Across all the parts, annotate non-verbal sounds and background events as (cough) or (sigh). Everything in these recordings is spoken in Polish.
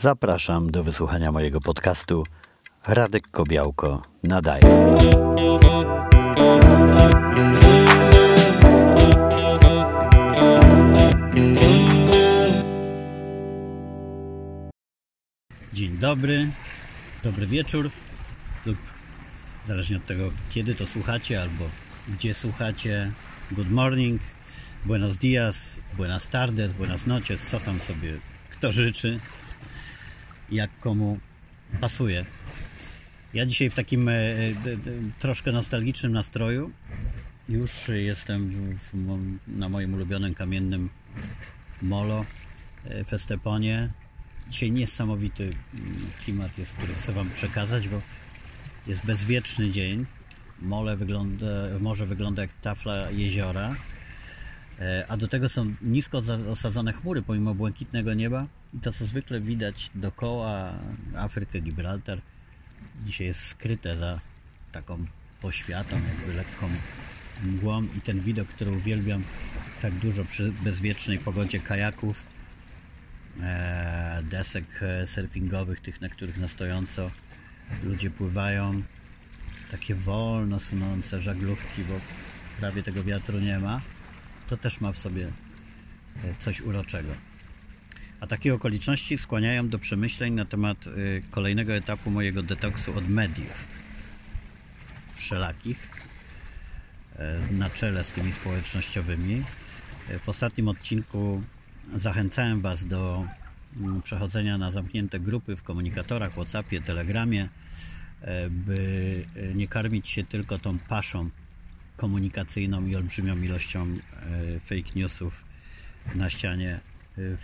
Zapraszam do wysłuchania mojego podcastu Radek Kobiałko nadaje. Dzień dobry, dobry wieczór lub zależnie od tego kiedy to słuchacie albo gdzie słuchacie. Good morning, buenos dias, buenas tardes, buenas noches, co tam sobie kto życzy, jak komu pasuje. Ja dzisiaj w takim e, e, troszkę nostalgicznym nastroju. Już jestem w, na moim ulubionym kamiennym molo e, w Esteponie. Dzisiaj niesamowity klimat jest, który chcę Wam przekazać, bo jest bezwieczny dzień. Mole wygląda, morze wygląda jak tafla jeziora, a do tego są nisko osadzone chmury pomimo błękitnego nieba i to co zwykle widać dookoła Afrykę, Gibraltar dzisiaj jest skryte za taką poświatą, jakby lekką mgłą. I ten widok, który uwielbiam tak dużo przy bezwiecznej pogodzie kajaków, e, desek e, surfingowych, tych, na których na stojąco ludzie pływają, takie wolno sunące żaglówki, bo prawie tego wiatru nie ma, to też ma w sobie e, coś uroczego. A takie okoliczności skłaniają do przemyśleń na temat y, kolejnego etapu mojego detoksu od mediów wszelakich e, na czele z tymi społecznościowymi. E, w ostatnim odcinku zachęcałem Was do mm, przechodzenia na zamknięte grupy w komunikatorach, WhatsAppie, Telegramie, e, by nie karmić się tylko tą paszą komunikacyjną i olbrzymią ilością fake newsów na ścianie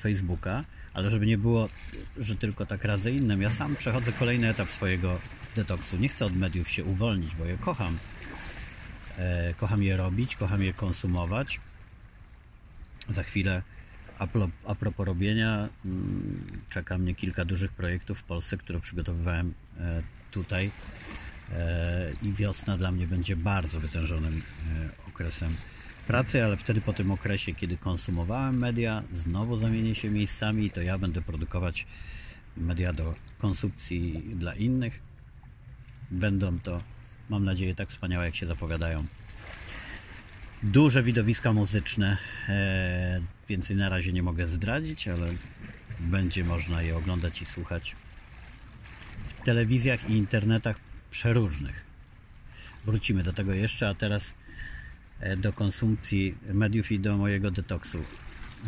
Facebooka, ale żeby nie było, że tylko tak radzę innym, ja sam przechodzę kolejny etap swojego detoksu. Nie chcę od mediów się uwolnić, bo je kocham. E, kocham je robić, kocham je konsumować. Za chwilę a propos robienia mm, czeka mnie kilka dużych projektów w Polsce, które przygotowywałem e, tutaj e, i wiosna dla mnie będzie bardzo wytężonym okresem pracy, ale wtedy po tym okresie, kiedy konsumowałem media, znowu zamienię się miejscami i to ja będę produkować media do konsumpcji dla innych. Będą to, mam nadzieję, tak wspaniałe, jak się zapowiadają. Duże widowiska muzyczne, e, więcej na razie nie mogę zdradzić, ale będzie można je oglądać i słuchać w telewizjach i internetach przeróżnych. Wrócimy do tego jeszcze, a teraz do konsumpcji mediów i do mojego detoksu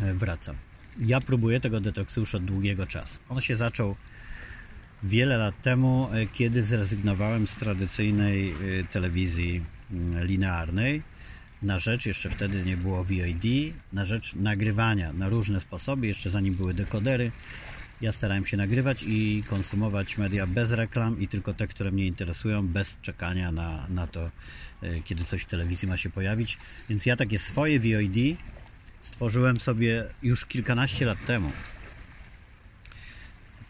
e, wracam. Ja próbuję tego detoksu już od długiego czasu. On się zaczął wiele lat temu, e, kiedy zrezygnowałem z tradycyjnej telewizji mm, linearnej na rzecz, jeszcze wtedy nie było VOD, na rzecz nagrywania na różne sposoby, jeszcze zanim były dekodery. Ja starałem się nagrywać i konsumować media bez reklam i tylko te, które mnie interesują, bez czekania na, na to, E, kiedy coś w telewizji ma się pojawić. Więc ja takie swoje VOD stworzyłem sobie już kilkanaście lat temu.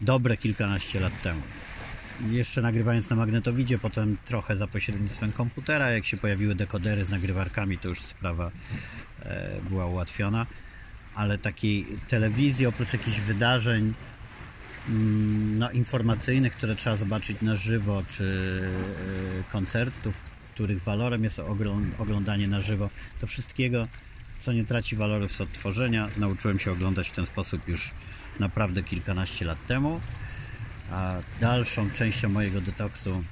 Dobre kilkanaście lat temu. Jeszcze nagrywając na magnetowidzie, potem trochę za pośrednictwem komputera. Jak się pojawiły dekodery z nagrywarkami, to już sprawa e, była ułatwiona. Ale takiej telewizji, oprócz jakichś wydarzeń no, informacyjnych, które trzeba zobaczyć na żywo, czy e, koncertów, których walorem jest oglądanie na żywo. To wszystkiego, co nie traci waloru z odtworzenia, nauczyłem się oglądać w ten sposób już naprawdę kilkanaście lat temu. A dalszą częścią mojego detoksu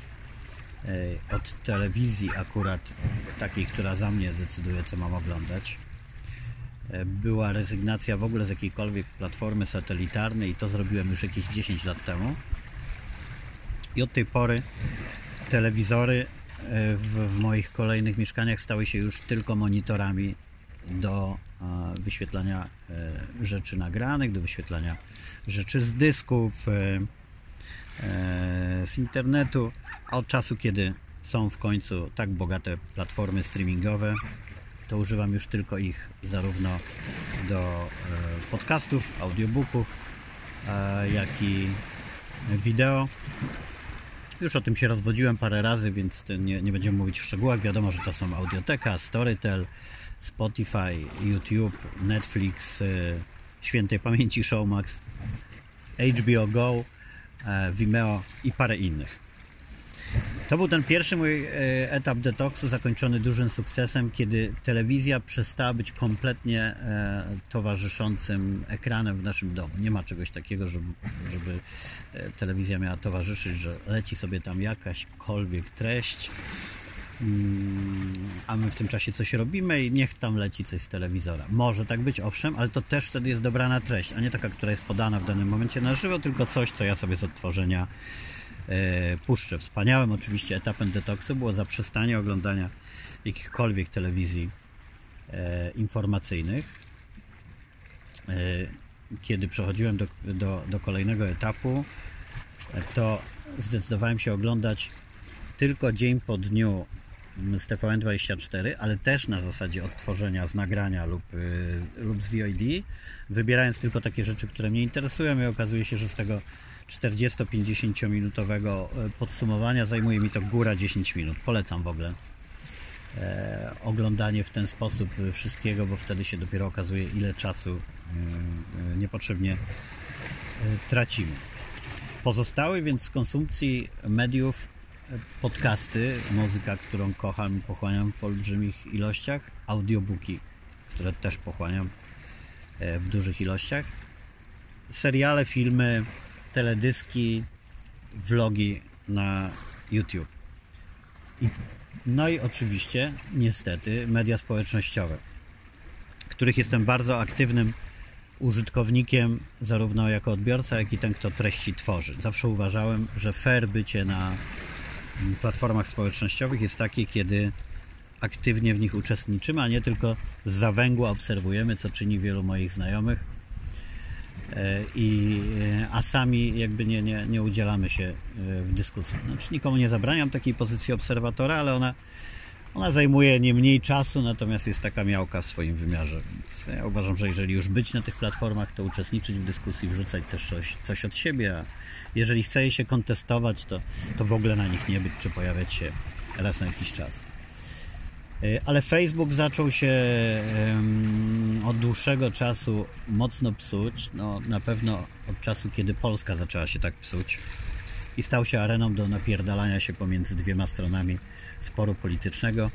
e, od telewizji akurat takiej, która za mnie decyduje, co mam oglądać, była rezygnacja w ogóle z jakiejkolwiek platformy satelitarnej i to zrobiłem już jakieś 10 lat temu. I od tej pory telewizory w, w moich kolejnych mieszkaniach stały się już tylko monitorami do wyświetlania e, rzeczy nagranych, do wyświetlania rzeczy z dysków, e, e, z internetu, a od czasu, kiedy są w końcu tak bogate platformy streamingowe, to używam już tylko ich zarówno do podcastów, audiobooków, jak i wideo. Już o tym się rozwodziłem parę razy, więc nie, nie będziemy mówić w szczegółach. Wiadomo, że to są Audioteka, Storytel, Spotify, YouTube, Netflix, y, świętej pamięci Showmax HBO Go, e, Vimeo i parę innych. To był ten pierwszy mój e, etap detoksu zakończony dużym sukcesem, kiedy telewizja przestała być kompletnie e, towarzyszącym ekranem w naszym domu. Nie ma czegoś takiego, żeby, żeby e, telewizja miała towarzyszyć, że leci sobie tam jakaśkolwiek treść, mm, a my w tym czasie coś robimy i niech tam leci coś z telewizora. Może tak być, owszem, ale to też wtedy jest dobrana treść, a nie taka, która jest podana w danym momencie na żywo, tylko coś, co ja sobie z odtworzenia puszczę. Wspaniałym oczywiście etapem detoksu było zaprzestanie oglądania jakichkolwiek telewizji e, informacyjnych. E, kiedy przechodziłem do, do, do kolejnego etapu, to zdecydowałem się oglądać tylko dzień po dniu z TVN24, ale też na zasadzie odtworzenia z nagrania lub, lub z VOD, wybierając tylko takie rzeczy, które mnie interesują i okazuje się, że z tego 40-50 minutowego e, podsumowania zajmuje mi to góra 10 minut. Polecam w ogóle e, oglądanie w ten sposób wszystkiego, bo wtedy się dopiero okazuje, ile czasu e, e niepotrzebnie e, tracimy. Pozostały więc z konsumpcji mediów e, podcasty, muzyka, którą kocham i pochłaniam w olbrzymich ilościach, audiobooki, które też pochłaniam w dużych ilościach, seriale, filmy, teledyski, vlogi na YouTube. I, no i oczywiście, niestety, media społecznościowe, których jestem bardzo aktywnym użytkownikiem, zarówno jako odbiorca, jak i ten, kto treści tworzy. Zawsze uważałem, że fair bycie na platformach społecznościowych jest takie, kiedy aktywnie w nich uczestniczymy, a nie tylko z zawęgła obserwujemy, co czyni wielu moich znajomych i, e, a sami jakby nie, nie, nie udzielamy się e, w dyskusji. Znaczy nikomu nie zabraniam takiej pozycji obserwatora, ale ona, ona zajmuje nie mniej czasu, natomiast jest taka miałka w swoim wymiarze. Więc ja uważam, że jeżeli już być na tych platformach, to uczestniczyć w dyskusji, wrzucać też coś, coś od siebie, a jeżeli chce się kontestować, to, to w ogóle na nich nie być, czy pojawiać się raz na jakiś czas. E, ale Facebook zaczął się od dłuższego czasu mocno psuć. No, na pewno od czasu, kiedy Polska zaczęła się tak psuć i stał się areną do napierdalania się pomiędzy dwiema stronami sporu politycznego,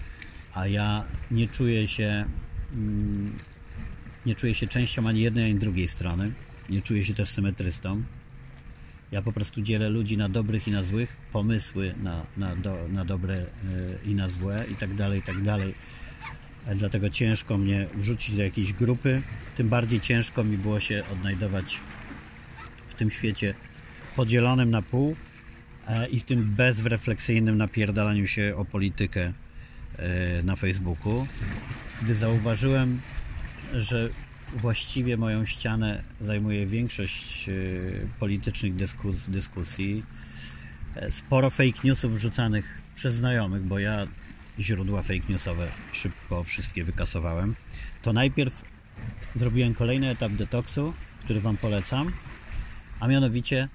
a ja nie czuję się mm, nie czuję się częścią ani jednej, ani drugiej strony. Nie czuję się też symetrystą. Ja po prostu dzielę ludzi na dobrych i na złych, pomysły na, na, do, na dobre e, i na złe i tak dalej, i tak dalej. E, dlatego ciężko mnie wrzucić do jakiejś grupy, tym bardziej ciężko mi było się odnajdować w tym świecie podzielonym na pół e, i w tym bezrefleksyjnym napierdalaniu się o politykę na Facebooku, gdy zauważyłem, że właściwie moją ścianę zajmuje większość e, politycznych dyskus, dyskusji. E, sporo fake newsów wrzucanych przez znajomych, bo ja źródła fake newsowe szybko wszystkie wykasowałem. To najpierw zrobiłem kolejny etap detoksu, który Wam polecam, a mianowicie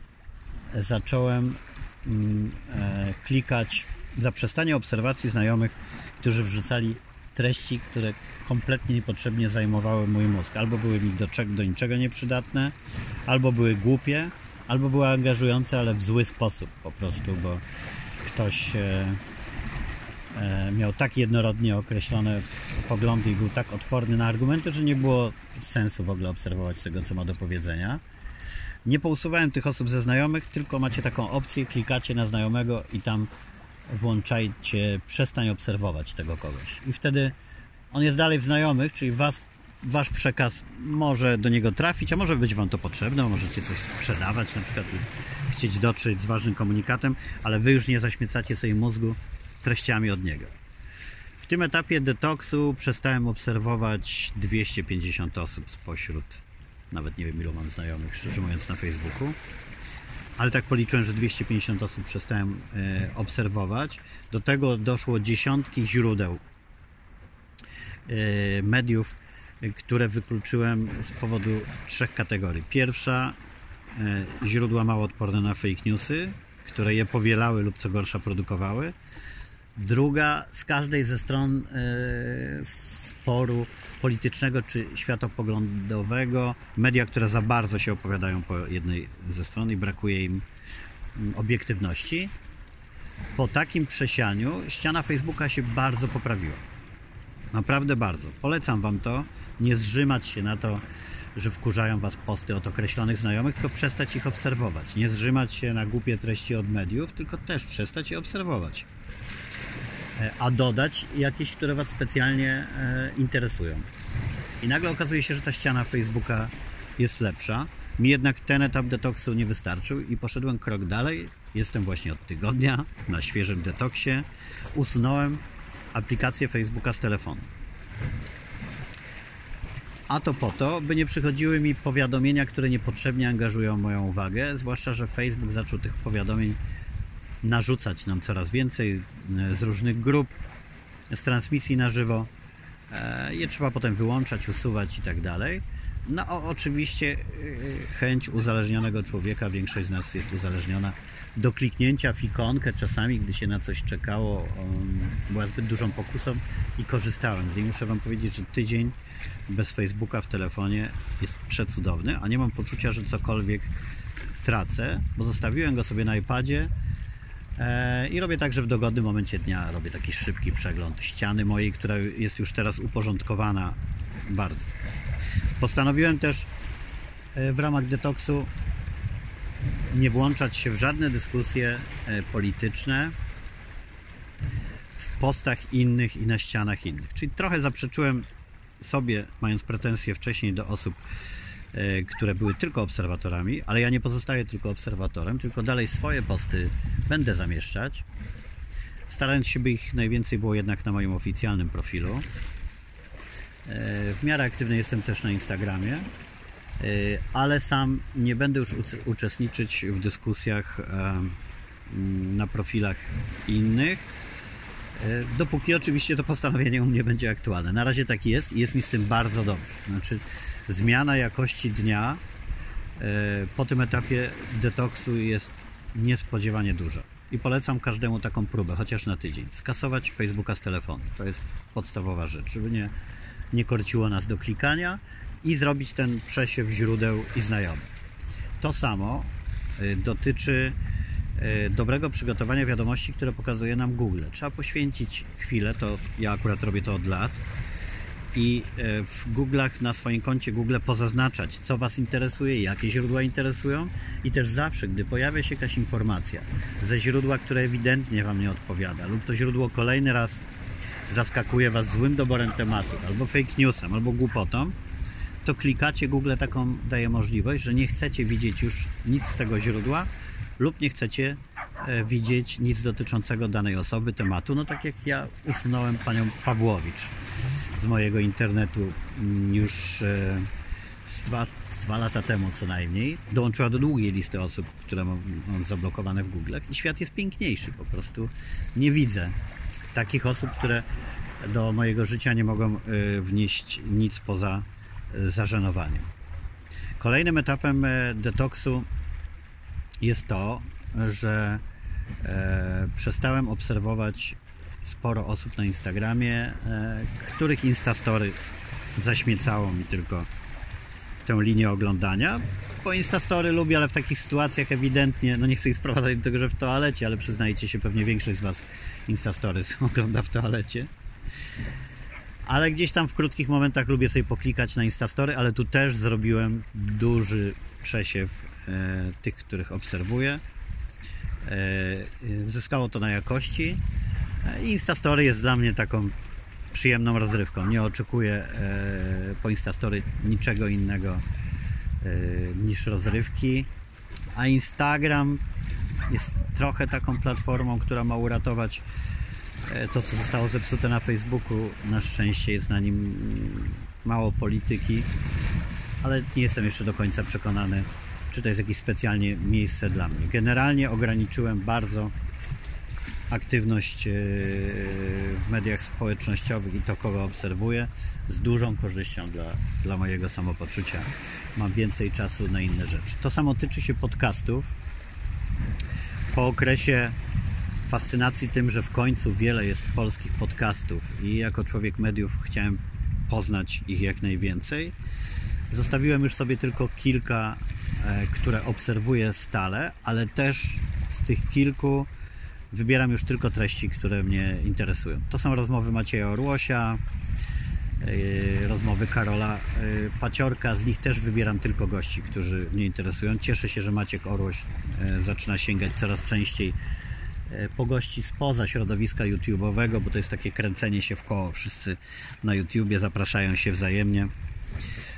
zacząłem mm, e, klikać zaprzestanie obserwacji znajomych, którzy wrzucali treści, które kompletnie niepotrzebnie zajmowały mój mózg. Albo były mi do, do niczego nieprzydatne, albo były głupie, albo były angażujące, ale w zły sposób po prostu, bo ktoś e, e, miał tak jednorodnie określone poglądy i był tak odporny na argumenty, że nie było sensu w ogóle obserwować tego, co ma do powiedzenia. Nie pousuwałem tych osób ze znajomych, tylko macie taką opcję, klikacie na znajomego i tam włączajcie, przestań obserwować tego kogoś. I wtedy on jest dalej w znajomych, czyli was, wasz przekaz może do niego trafić, a może być wam to potrzebne, możecie coś sprzedawać, na przykład chcieć dotrzeć z ważnym komunikatem, ale wy już nie zaśmiecacie sobie mózgu treściami od niego. W tym etapie detoksu przestałem obserwować 250 osób spośród, nawet nie wiem ilu mam znajomych, szczerze mówiąc, na Facebooku ale tak policzyłem, że 250 osób przestałem e, obserwować. Do tego doszło dziesiątki źródeł e, mediów, które wykluczyłem z powodu trzech kategorii. Pierwsza, e, źródła mało odporne na fake newsy, które je powielały lub co gorsza produkowały. Druga z każdej ze stron sporu politycznego czy światopoglądowego, media, które za bardzo się opowiadają po jednej ze stron i brakuje im mm, obiektywności. Po takim przesianiu ściana Facebooka się bardzo poprawiła. Naprawdę bardzo. Polecam Wam to. Nie zrzymać się na to, że wkurzają Was posty od określonych znajomych, tylko przestać ich obserwować. Nie zrzymać się na głupie treści od mediów, tylko też przestać je obserwować. E, a dodać jakieś, które Was specjalnie e, interesują. I nagle okazuje się, że ta ściana Facebooka jest lepsza. Mi jednak ten etap detoksu nie wystarczył i poszedłem krok dalej. Jestem właśnie od tygodnia na świeżym detoksie. Usunąłem aplikację Facebooka z telefonu. A to po to, by nie przychodziły mi powiadomienia, które niepotrzebnie angażują moją uwagę, zwłaszcza, że Facebook zaczął tych powiadomień narzucać nam coraz więcej e, z różnych grup, z transmisji na żywo. E, je trzeba potem wyłączać, usuwać i tak dalej. No oczywiście e, chęć uzależnionego człowieka, większość z nas jest uzależniona do kliknięcia w ikonkę czasami, gdy się na coś czekało, była zbyt dużą pokusą i korzystałem z niej. Muszę Wam powiedzieć, że tydzień bez Facebooka w telefonie jest przecudowny, a nie mam poczucia, że cokolwiek tracę, bo zostawiłem go sobie na iPadzie i robię tak, że w dogodnym momencie dnia robię taki szybki przegląd ściany mojej, która jest już teraz uporządkowana bardzo. Postanowiłem też e, w ramach detoksu nie włączać się w żadne dyskusje e, polityczne w postach innych i na ścianach innych. Czyli trochę zaprzeczyłem sobie, mając pretensje wcześniej do osób, e, które były tylko obserwatorami, ale ja nie pozostaję tylko obserwatorem, tylko dalej swoje posty będę zamieszczać, starając się, by ich najwięcej było jednak na moim oficjalnym profilu. E, w miarę aktywny jestem też na Instagramie, e, ale sam nie będę już uczestniczyć w dyskusjach na profilach innych E, dopóki oczywiście to postanowienie u mnie będzie aktualne. Na razie tak jest i jest mi z tym bardzo dobrze. Znaczy, zmiana jakości dnia e, po tym etapie detoksu jest niespodziewanie duża. I polecam każdemu taką próbę, chociaż na tydzień. Skasować Facebooka z telefonu. To jest podstawowa rzecz, żeby nie, nie korciło nas do klikania i zrobić ten przesiew źródeł i znajomych. To samo e, dotyczy E, dobrego przygotowania wiadomości, które pokazuje nam Google. Trzeba poświęcić chwilę, to ja akurat robię to od lat i e, w Google'ach na swoim koncie Google pozaznaczać, co Was interesuje, jakie źródła interesują i też zawsze, gdy pojawia się jakaś informacja ze źródła, które ewidentnie Wam nie odpowiada lub to źródło kolejny raz zaskakuje Was złym doborem tematu, albo fake newsem, albo głupotą, to klikacie, Google taką daje możliwość, że nie chcecie widzieć już nic z tego źródła, lub nie chcecie e, widzieć nic dotyczącego danej osoby, tematu, no tak jak ja usunąłem panią Pawłowicz z mojego internetu mm, już e, z dwa, z dwa lata temu co najmniej. Dołączyła do długiej listy osób, które mam, zablokowane w Google i świat jest piękniejszy. Po prostu nie widzę takich osób, które do mojego życia nie mogą e, wnieść nic poza zażenowaniem. Kolejnym etapem detoksu jest to, że e, przestałem obserwować sporo osób na Instagramie, e, których Instastory zaśmiecało mi tylko tę linię oglądania. Bo Instastory lubię, ale w takich sytuacjach ewidentnie, no nie chcę ich sprowadzać do tego, że w toalecie, ale przyznajcie się, pewnie większość z Was Instastory (laughs) ogląda w toalecie. Ale gdzieś tam w krótkich momentach lubię sobie poklikać na Instastory, ale tu też zrobiłem duży przesiew tych, których obserwuję. E, zyskało to na jakości. E, Instastory jest dla mnie taką przyjemną rozrywką. Nie oczekuję po Instastory niczego innego niż rozrywki. A Instagram jest trochę taką platformą, która ma uratować to, co zostało zepsute na Facebooku. Na szczęście jest na nim mało polityki, ale nie jestem jeszcze do końca przekonany, czy to jest jakieś specjalnie miejsce dla mnie. Generalnie ograniczyłem bardzo aktywność e, w mediach społecznościowych i to, kogo obserwuję, z dużą korzyścią dla, dla mojego samopoczucia. Mam więcej czasu na inne rzeczy. To samo tyczy się podcastów. Po okresie fascynacji tym, że w końcu wiele jest polskich podcastów i jako człowiek mediów chciałem poznać ich jak najwięcej. Zostawiłem już sobie tylko kilka, które obserwuję stale, ale też z tych kilku wybieram już tylko treści, które mnie interesują. To są rozmowy Macieja Orłosia, e, rozmowy Karola e, Paciorka. Z nich też wybieram tylko gości, którzy mnie interesują. Cieszę się, że Maciek Orłoś zaczyna sięgać coraz częściej po gości spoza środowiska YouTube'owego, bo to jest takie kręcenie się w koło. Wszyscy na YouTubie zapraszają się wzajemnie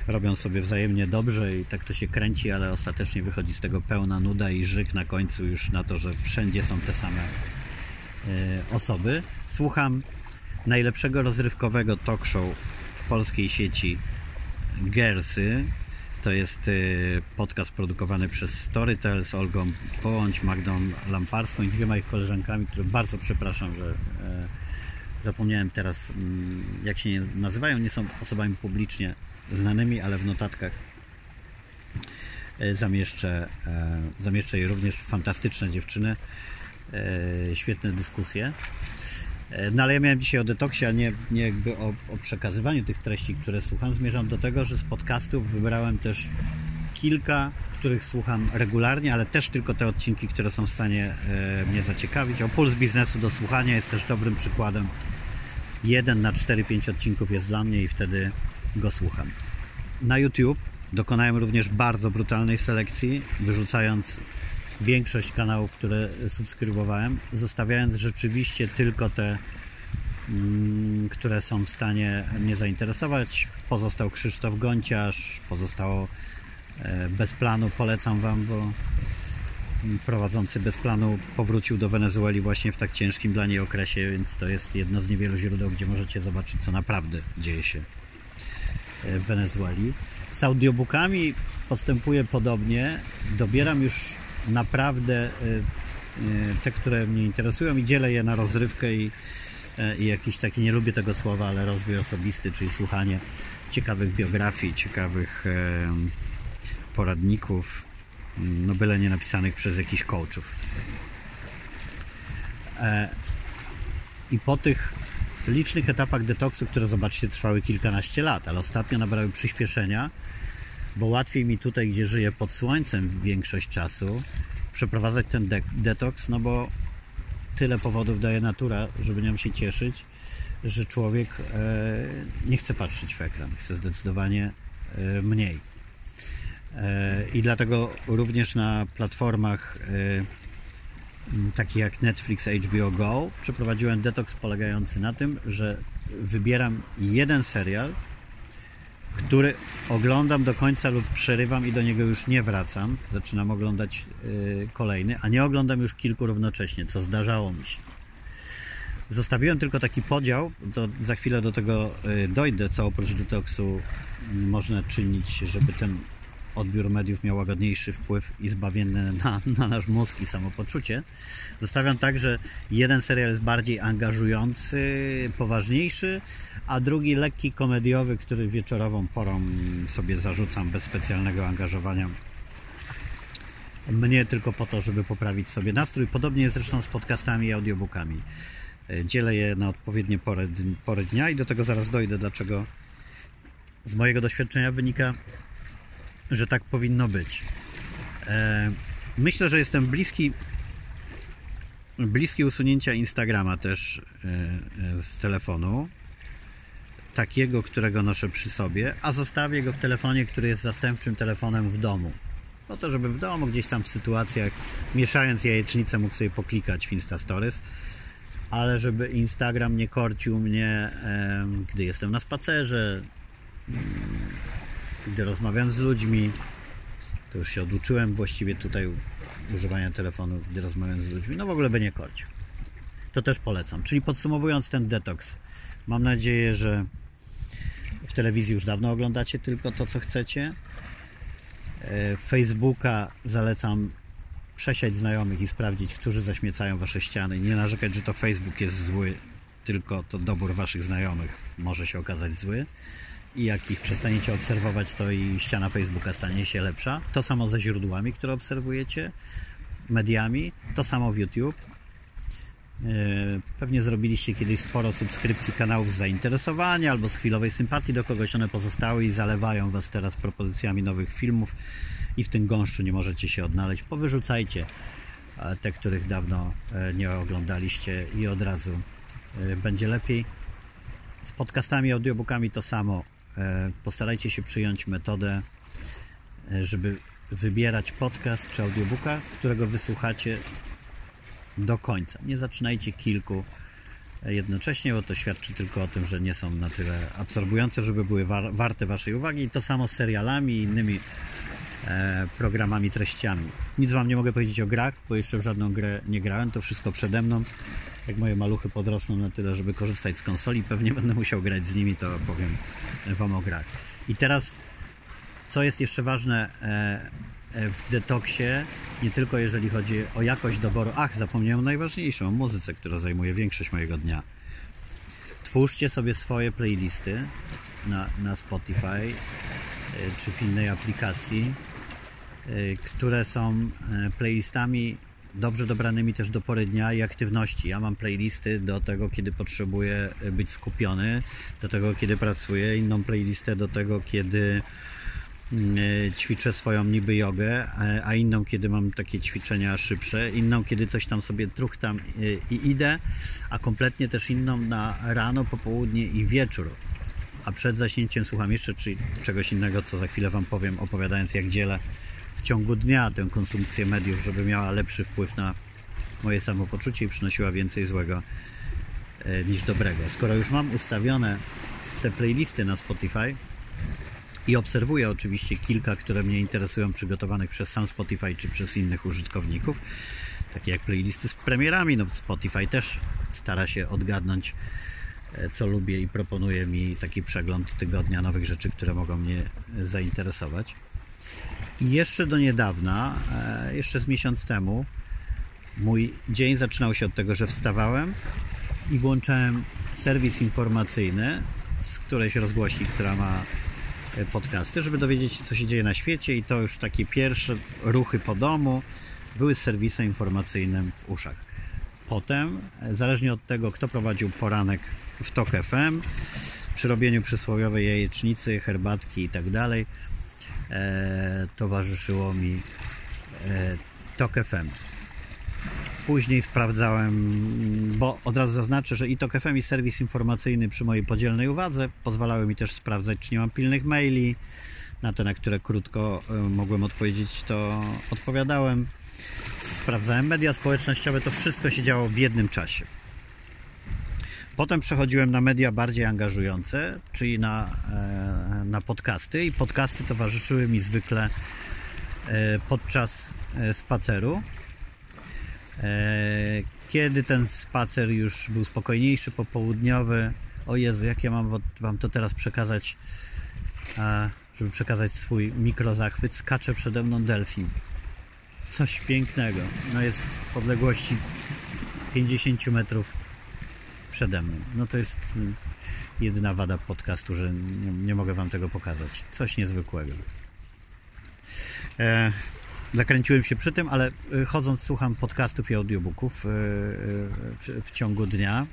robią sobie wzajemnie dobrze i tak to się kręci, ale ostatecznie wychodzi z tego pełna nuda i żyk na końcu już na to, że wszędzie są te same e, osoby. Słucham najlepszego rozrywkowego talk show w polskiej sieci Gersy. To jest e, podcast produkowany przez Storytel z Olgą Połącz, Magdą Lamparską i dwiema ich koleżankami, które bardzo przepraszam, że e, zapomniałem teraz mm, jak się nazywają, nie są osobami publicznie znanymi, ale w notatkach e, zamieszczę, e, zamieszczę je również fantastyczne dziewczyny, e, świetne dyskusje. No ale ja miałem dzisiaj o detoksie, a nie, nie jakby o, o przekazywaniu tych treści, które słucham. Zmierzam do tego, że z podcastów wybrałem też kilka, których słucham regularnie, ale też tylko te odcinki, które są w stanie mnie zaciekawić. O Puls Biznesu do słuchania jest też dobrym przykładem. Jeden na 4-5 odcinków jest dla mnie i wtedy go słucham. Na YouTube dokonałem również bardzo brutalnej selekcji, wyrzucając większość kanałów, które subskrybowałem, zostawiając rzeczywiście tylko te, mm, które są w stanie mnie zainteresować. Pozostał Krzysztof Gonciarz, pozostało e, bez planu, polecam Wam, bo prowadzący bez planu powrócił do Wenezueli właśnie w tak ciężkim dla niej okresie, więc to jest jedno z niewielu źródeł, gdzie możecie zobaczyć, co naprawdę dzieje się w Wenezueli. Z audiobookami postępuję podobnie. Dobieram już naprawdę e, e, te, które mnie interesują i dzielę je na rozrywkę i, e, i jakiś taki, nie lubię tego słowa, ale rozwój osobisty, czyli słuchanie ciekawych biografii, ciekawych poradników, no byle nie napisanych przez jakichś coachów. I po tych licznych etapach detoksu, które zobaczcie trwały kilkanaście lat, ale ostatnio nabrały przyspieszenia, bo łatwiej mi tutaj, gdzie żyję pod słońcem większość czasu, przeprowadzać ten de detoks, no bo tyle powodów daje natura, żeby nią się cieszyć, że człowiek e, nie chce patrzeć w ekran, chce zdecydowanie e, mniej. E, I dlatego również na platformach e, taki jak Netflix, HBO Go, przeprowadziłem detoks polegający na tym, że wybieram jeden serial, który oglądam do końca lub przerywam i do niego już nie wracam. Zaczynam oglądać yy, kolejny, a nie oglądam już kilku równocześnie, co zdarzało mi się. Zostawiłem tylko taki podział, to za chwilę do tego yy, dojdę, co oprócz detoksu można czynić, żeby ten odbiór mediów miał łagodniejszy wpływ i zbawienny (laughs) na, na nasz mózg i samopoczucie. Zostawiam tak, że jeden serial jest bardziej angażujący, poważniejszy, a drugi lekki komediowy, który wieczorową porą sobie zarzucam bez specjalnego angażowania. Mnie tylko po to, żeby poprawić sobie nastrój. Podobnie jest zresztą z podcastami i audiobookami. Dzielę je na odpowiednie pory, pory dnia i do tego zaraz dojdę, dlaczego z mojego doświadczenia wynika, że tak powinno być. E, myślę, że jestem bliski bliski usunięcia Instagrama też e, e, z telefonu takiego, którego noszę przy sobie, a zostawię go w telefonie, który jest zastępczym telefonem w domu. Po to, żeby w domu gdzieś tam w sytuacjach mieszając jajecznicę mógł sobie poklikać w Insta Stories, ale żeby Instagram nie korcił mnie, gdy jestem na spacerze, gdy rozmawiam z ludźmi, to już się oduczyłem właściwie tutaj używania telefonu, gdy rozmawiam z ludźmi. No w ogóle by nie korcił. To też polecam. Czyli podsumowując ten detoks, mam nadzieję, że w telewizji już dawno oglądacie tylko to, co chcecie. E, Facebooka zalecam przesiać znajomych i sprawdzić, którzy zaśmiecają wasze ściany. Nie narzekać, że to Facebook jest zły, tylko to dobór waszych znajomych może się okazać zły i jak ich przestaniecie obserwować, to i ściana Facebooka stanie się lepsza. To samo ze źródłami, które obserwujecie, mediami, to samo w YouTube. Pewnie zrobiliście kiedyś sporo subskrypcji kanałów z zainteresowania albo z chwilowej sympatii do kogoś. One pozostały i zalewają Was teraz propozycjami nowych filmów i w tym gąszczu nie możecie się odnaleźć. Powyrzucajcie te, których dawno e, nie oglądaliście i od razu e, będzie lepiej. Z podcastami, audiobookami to samo. E, postarajcie się przyjąć metodę, żeby wybierać podcast czy audiobooka, którego wysłuchacie do końca. Nie zaczynajcie kilku jednocześnie, bo to świadczy tylko o tym, że nie są na tyle absorbujące, żeby były war warte Waszej uwagi. I to samo z serialami i innymi e, programami, treściami. Nic Wam nie mogę powiedzieć o grach, bo jeszcze w żadną grę nie grałem, to wszystko przede mną. Jak moje maluchy podrosną na tyle, żeby korzystać z konsoli, pewnie będę musiał grać z nimi, to powiem Wam o grach. I teraz, co jest jeszcze ważne, e, E, w detoksie, nie tylko jeżeli chodzi o jakość doboru. Ach, zapomniałem najważniejszą, o muzyce, która zajmuje większość mojego dnia. Twórzcie sobie swoje playlisty na, na Spotify e, czy w innej aplikacji, które są playlistami dobrze dobranymi też do pory dnia i aktywności. Ja mam playlisty do tego, kiedy potrzebuję być skupiony, do tego, kiedy pracuję, inną playlistę do tego, kiedy E, ćwiczę swoją niby jogę, a inną kiedy mam takie ćwiczenia szybsze, inną kiedy coś tam sobie truchtam e, i idę, a kompletnie też inną na rano, popołudnie i wieczór. A przed zaśnięciem słucham jeszcze czegoś innego, co za chwilę Wam powiem, opowiadając jak dzielę w ciągu dnia tę konsumpcję mediów, żeby miała lepszy wpływ na moje samopoczucie i przynosiła więcej złego e, niż dobrego. Skoro już mam ustawione te playlisty na Spotify, i obserwuję oczywiście kilka, które mnie interesują, przygotowanych przez sam Spotify czy przez innych użytkowników, takie jak playlisty z premierami. No, Spotify też stara się odgadnąć, e, co lubię i proponuje mi taki przegląd tygodnia nowych rzeczy, które mogą mnie e, zainteresować. Jeszcze do niedawna, e, jeszcze z miesiąc temu, mój dzień zaczynał się od tego, że wstawałem i włączałem serwis informacyjny z którejś rozgłośni, która ma E, podcasty, żeby dowiedzieć się, co się dzieje na świecie i to już takie pierwsze ruchy po domu były z serwisem informacyjnym w uszach. Potem, e, zależnie od tego, kto prowadził poranek w TOK FM, przy robieniu przysłowiowej jajecznicy, herbatki i tak dalej, towarzyszyło mi e, TOK FM. Później sprawdzałem, bo od razu zaznaczę, że i TOK FM i serwis informacyjny przy mojej podzielnej uwadze pozwalały mi też sprawdzać, czy nie mam pilnych maili. Na te, na które krótko e, mogłem odpowiedzieć, to odpowiadałem. Sprawdzałem media społecznościowe, to wszystko się działo w jednym czasie. Potem przechodziłem na media bardziej angażujące, czyli na, e, na podcasty, i podcasty towarzyszyły mi zwykle e, podczas spaceru. E, kiedy ten spacer już był spokojniejszy, popołudniowy, o Jezu, jak ja mam Wam to teraz przekazać, żeby przekazać swój mikrozachwyt, skacze przede mną delfin. Coś pięknego. No jest w odległości 50 metrów przede mną. No to jest jedyna wada podcastu, że nie, nie mogę Wam tego pokazać. Coś niezwykłego. E, zakręciłem się przy tym, ale y, chodząc słucham podcastów i audiobooków y, y, w, w ciągu dnia.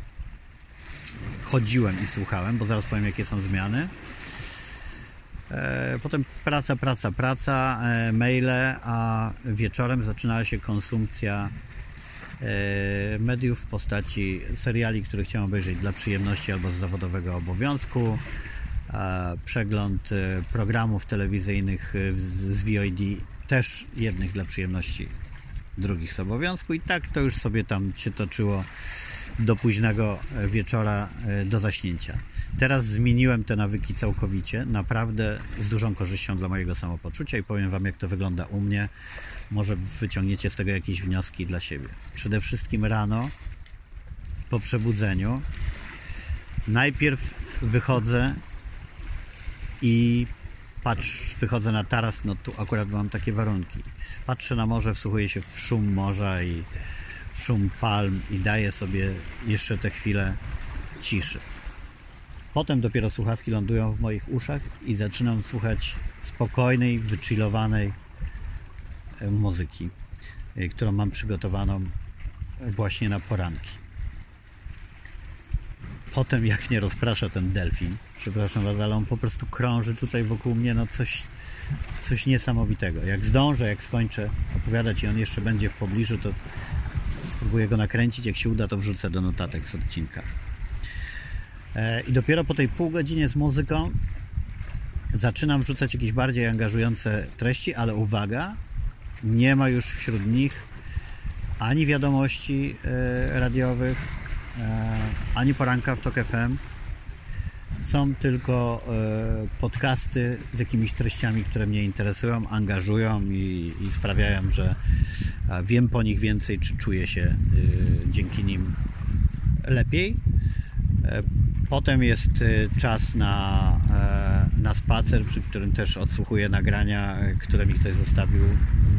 Chodziłem i słuchałem, bo zaraz powiem jakie są zmiany. E, potem praca, praca, praca, e, maile, a wieczorem zaczynała się konsumpcja e, mediów w postaci seriali, które chciałem obejrzeć dla przyjemności albo z zawodowego obowiązku, przegląd programów telewizyjnych z VOD też jednych dla przyjemności, drugich z obowiązku. I tak to już sobie tam się toczyło do późnego wieczora e, do zaśnięcia. Teraz zmieniłem te nawyki całkowicie, naprawdę z dużą korzyścią dla mojego samopoczucia i powiem Wam, jak to wygląda u mnie. Może wyciągniecie z tego jakieś wnioski dla siebie. Przede wszystkim rano, po przebudzeniu, najpierw wychodzę i patrz, wychodzę na taras, no tu akurat mam takie warunki. Patrzę na morze, wsłuchuję się w szum morza i szum palm i daję sobie jeszcze te chwile ciszy. Potem dopiero słuchawki lądują w moich uszach i zaczynam słuchać spokojnej, wychillowanej e, muzyki, e, którą mam przygotowaną właśnie na poranki. potem jak mnie rozprasza ten delfin, przepraszam was, ale on po prostu krąży tutaj wokół mnie, no coś, coś niesamowitego. Jak zdążę, jak skończę opowiadać i on jeszcze będzie w pobliżu, to spróbuję go nakręcić, jak się uda, to wrzucę do notatek z odcinka. E, I dopiero po tej pół godzinie z muzyką zaczynam wrzucać jakieś bardziej angażujące treści, ale uwaga, nie ma już wśród nich ani wiadomości e, radiowych, e, ani poranka w TOK FM. Są tylko podcasty z jakimiś treściami, które mnie interesują, angażują i, i sprawiają, że wiem po nich więcej, czy czuję się dzięki nim lepiej. Potem jest czas na, e, na spacer, przy którym też odsłuchuję nagrania, e, które mi ktoś zostawił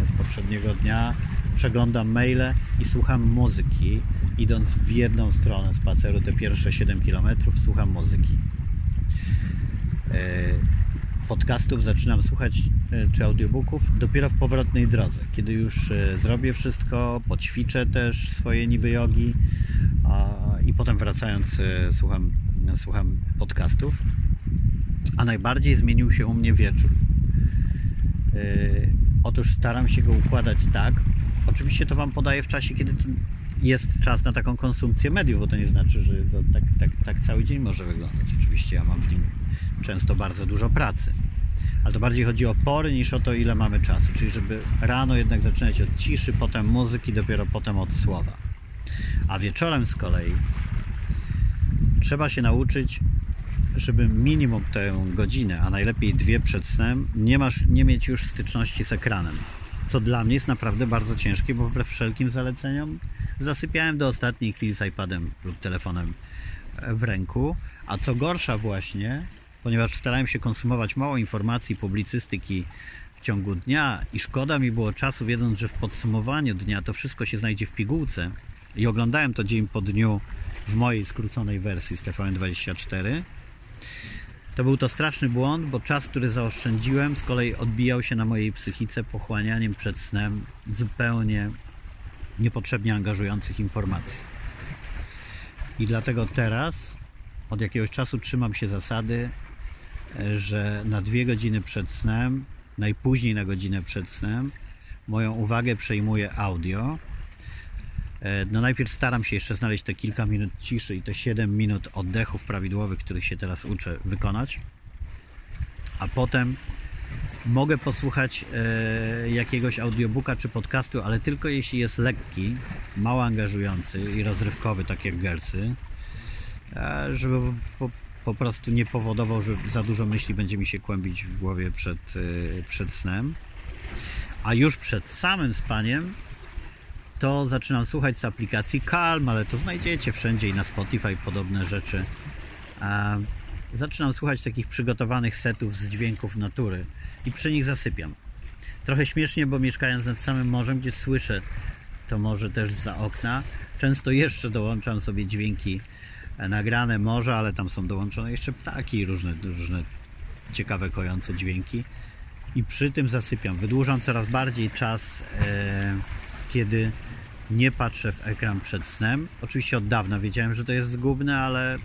z poprzedniego dnia. Przeglądam maile i słucham muzyki. Idąc w jedną stronę spaceru, te pierwsze 7 km, słucham muzyki. E, podcastów zaczynam słuchać czy audiobooków dopiero w powrotnej drodze, kiedy już zrobię wszystko, poćwiczę też swoje niby jogi i potem wracając słucham słucham podcastów, a najbardziej zmienił się u mnie wieczór. Otóż staram się go układać tak. Oczywiście to Wam podaję w czasie, kiedy jest czas na taką konsumpcję mediów, bo to nie znaczy, że tak, tak, tak cały dzień może wyglądać. Oczywiście ja mam w nim często bardzo dużo pracy. Ale to bardziej chodzi o pory niż o to, ile mamy czasu. Czyli żeby rano jednak zaczynać od ciszy, potem muzyki, dopiero potem od słowa. A wieczorem z kolei trzeba się nauczyć, żeby minimum tę godzinę, a najlepiej dwie przed snem, nie, masz, nie mieć już styczności z ekranem. Co dla mnie jest naprawdę bardzo ciężkie, bo wbrew wszelkim zaleceniom zasypiałem do ostatniej chwili z iPadem lub telefonem w ręku. A co gorsza właśnie, ponieważ starałem się konsumować mało informacji, publicystyki w ciągu dnia i szkoda mi było czasu, wiedząc, że w podsumowaniu dnia to wszystko się znajdzie w pigułce i oglądałem to dzień po dniu w mojej skróconej wersji z TVN24. To był to straszny błąd, bo czas, który zaoszczędziłem, z kolei odbijał się na mojej psychice pochłanianiem przed snem zupełnie niepotrzebnie angażujących informacji. I dlatego teraz od jakiegoś czasu trzymam się zasady, że na dwie godziny przed snem, najpóźniej na godzinę przed snem, moją uwagę przejmuje audio E, no najpierw staram się jeszcze znaleźć te kilka minut ciszy i te 7 minut oddechów prawidłowych, których się teraz uczę wykonać. A potem mogę posłuchać e, jakiegoś audiobooka czy podcastu, ale tylko jeśli jest lekki, mało angażujący i rozrywkowy, tak jak Gersy, e, żeby po, po, prostu nie powodował, że za dużo myśli będzie mi się kłębić w głowie przed, e, przed snem. A już przed samym spaniem to zaczynam słuchać z aplikacji Calm, ale to znajdziecie wszędzie i na Spotify podobne rzeczy. Zaczynam słuchać takich przygotowanych setów z dźwięków natury i przy nich zasypiam. Trochę śmiesznie, bo mieszkając nad samym morzem, gdzie słyszę to morze też za okna, często jeszcze dołączam sobie dźwięki nagrane morza, ale tam są dołączone jeszcze ptaki różne, różne ciekawe, kojące dźwięki. I przy tym zasypiam. Wydłużam coraz bardziej czas, e, kiedy nie patrzę w ekran przed snem. Oczywiście od dawna wiedziałem, że to jest zgubne, ale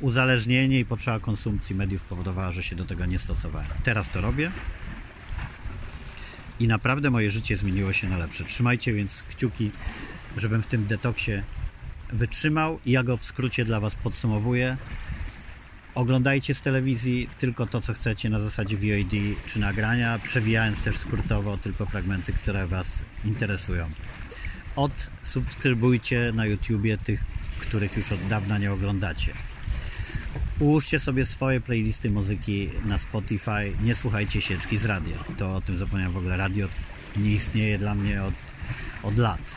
uzależnienie i potrzeba konsumpcji mediów powodowała, że się do tego nie stosowałem. Teraz to robię i naprawdę moje życie zmieniło się na lepsze. Trzymajcie więc kciuki, żebym w tym detoksie wytrzymał. Ja go w skrócie dla Was podsumowuję. Oglądajcie z telewizji tylko to, co chcecie na zasadzie VOD czy nagrania, przewijając też skrótowo tylko fragmenty, które Was interesują odsubskrybujcie na YouTubie tych, których już od dawna nie oglądacie. Ułóżcie sobie swoje playlisty muzyki na Spotify. Nie słuchajcie sieczki z radia. To o tym zapomniałem w ogóle. Radio nie istnieje dla mnie od, od lat.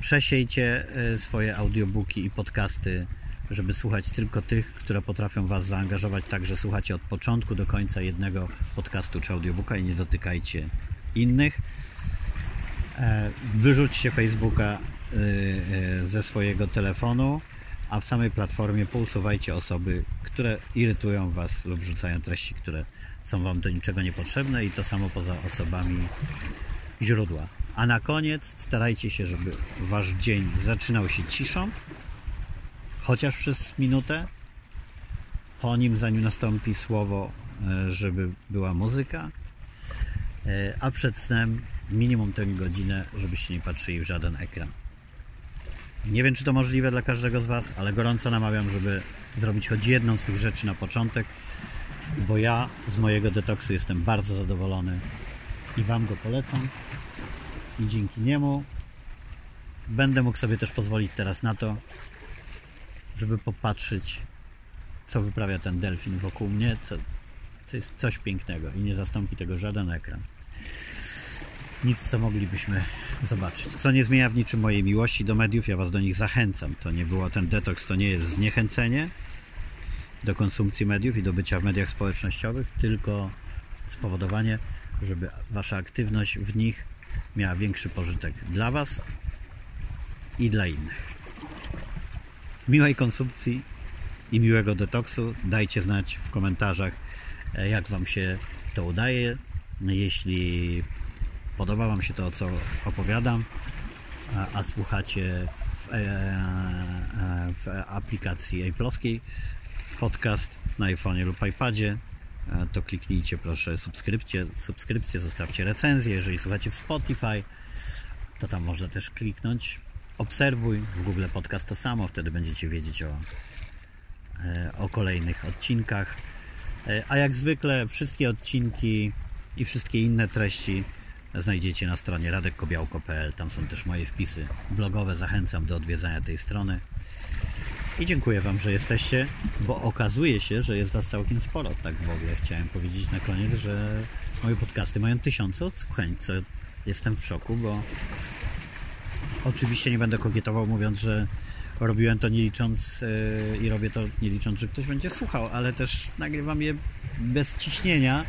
Przesiejcie e, swoje audiobooki i podcasty, żeby słuchać tylko tych, które potrafią Was zaangażować, tak że słuchacie od początku do końca jednego podcastu czy audiobooka i nie dotykajcie innych. E, wyrzućcie Facebooka e, ze swojego telefonu, a w samej platformie pousuwajcie osoby, które irytują Was lub rzucają treści, które są Wam do niczego niepotrzebne i to samo poza osobami źródła. A na koniec starajcie się, żeby wasz dzień zaczynał się ciszą, chociaż przez minutę. Po nim, zanim nastąpi słowo, e, żeby była muzyka. E, A przed snem minimum tę godzinę, żebyście nie patrzyli w żaden ekran. Nie wiem, czy to możliwe dla każdego z Was, ale gorąco namawiam, żeby zrobić choć jedną z tych rzeczy na początek, bo ja z mojego detoksu jestem bardzo zadowolony i Wam go polecam. I dzięki niemu będę mógł sobie też pozwolić teraz na to, żeby popatrzeć, co wyprawia ten delfin wokół mnie, co, co jest coś pięknego i nie zastąpi tego żaden ekran. Nic, co moglibyśmy zobaczyć. Co nie zmienia w niczym mojej miłości do mediów, ja Was do nich zachęcam. To nie było ten detoks, to nie jest zniechęcenie do konsumpcji mediów i do bycia w mediach społecznościowych, tylko spowodowanie, żeby Wasza aktywność w nich miała większy pożytek dla Was i dla innych. Miłej konsumpcji i miłego detoksu. Dajcie znać w komentarzach, e, jak Wam się to udaje. Jeśli podoba Wam się to, co opowiadam, a, a słuchacie w, e, e, w aplikacji Apple'owskiej podcast na iPhone'ie lub iPadzie, to kliknijcie proszę subskrypcję, subskrypcję, zostawcie recenzję. Jeżeli słuchacie w Spotify, to tam można też kliknąć obserwuj w Google Podcast to samo, wtedy będziecie wiedzieć o, e, o kolejnych odcinkach. E, A jak zwykle wszystkie odcinki i wszystkie inne treści znajdziecie na stronie radekkobiałko.pl. Tam są też moje wpisy blogowe. Zachęcam do odwiedzania tej strony. I dziękuję Wam, że jesteście, bo okazuje się, że jest Was całkiem sporo. Tak w ogóle chciałem powiedzieć na koniec, że moje podcasty mają tysiące odsłuchań, co jestem w szoku, bo oczywiście nie będę kokietował mówiąc, że robiłem to nie licząc yy, i robię to nie licząc, że ktoś będzie słuchał, ale też nagrywam je bez ciśnienia.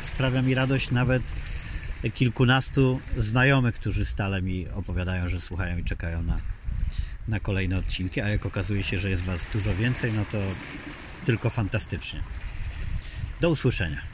Sprawia mi radość nawet kilkunastu znajomych, którzy stale mi opowiadają, że słuchają i czekają na, na kolejne odcinki, a jak okazuje się, że jest Was dużo więcej, no to tylko fantastycznie. Do usłyszenia.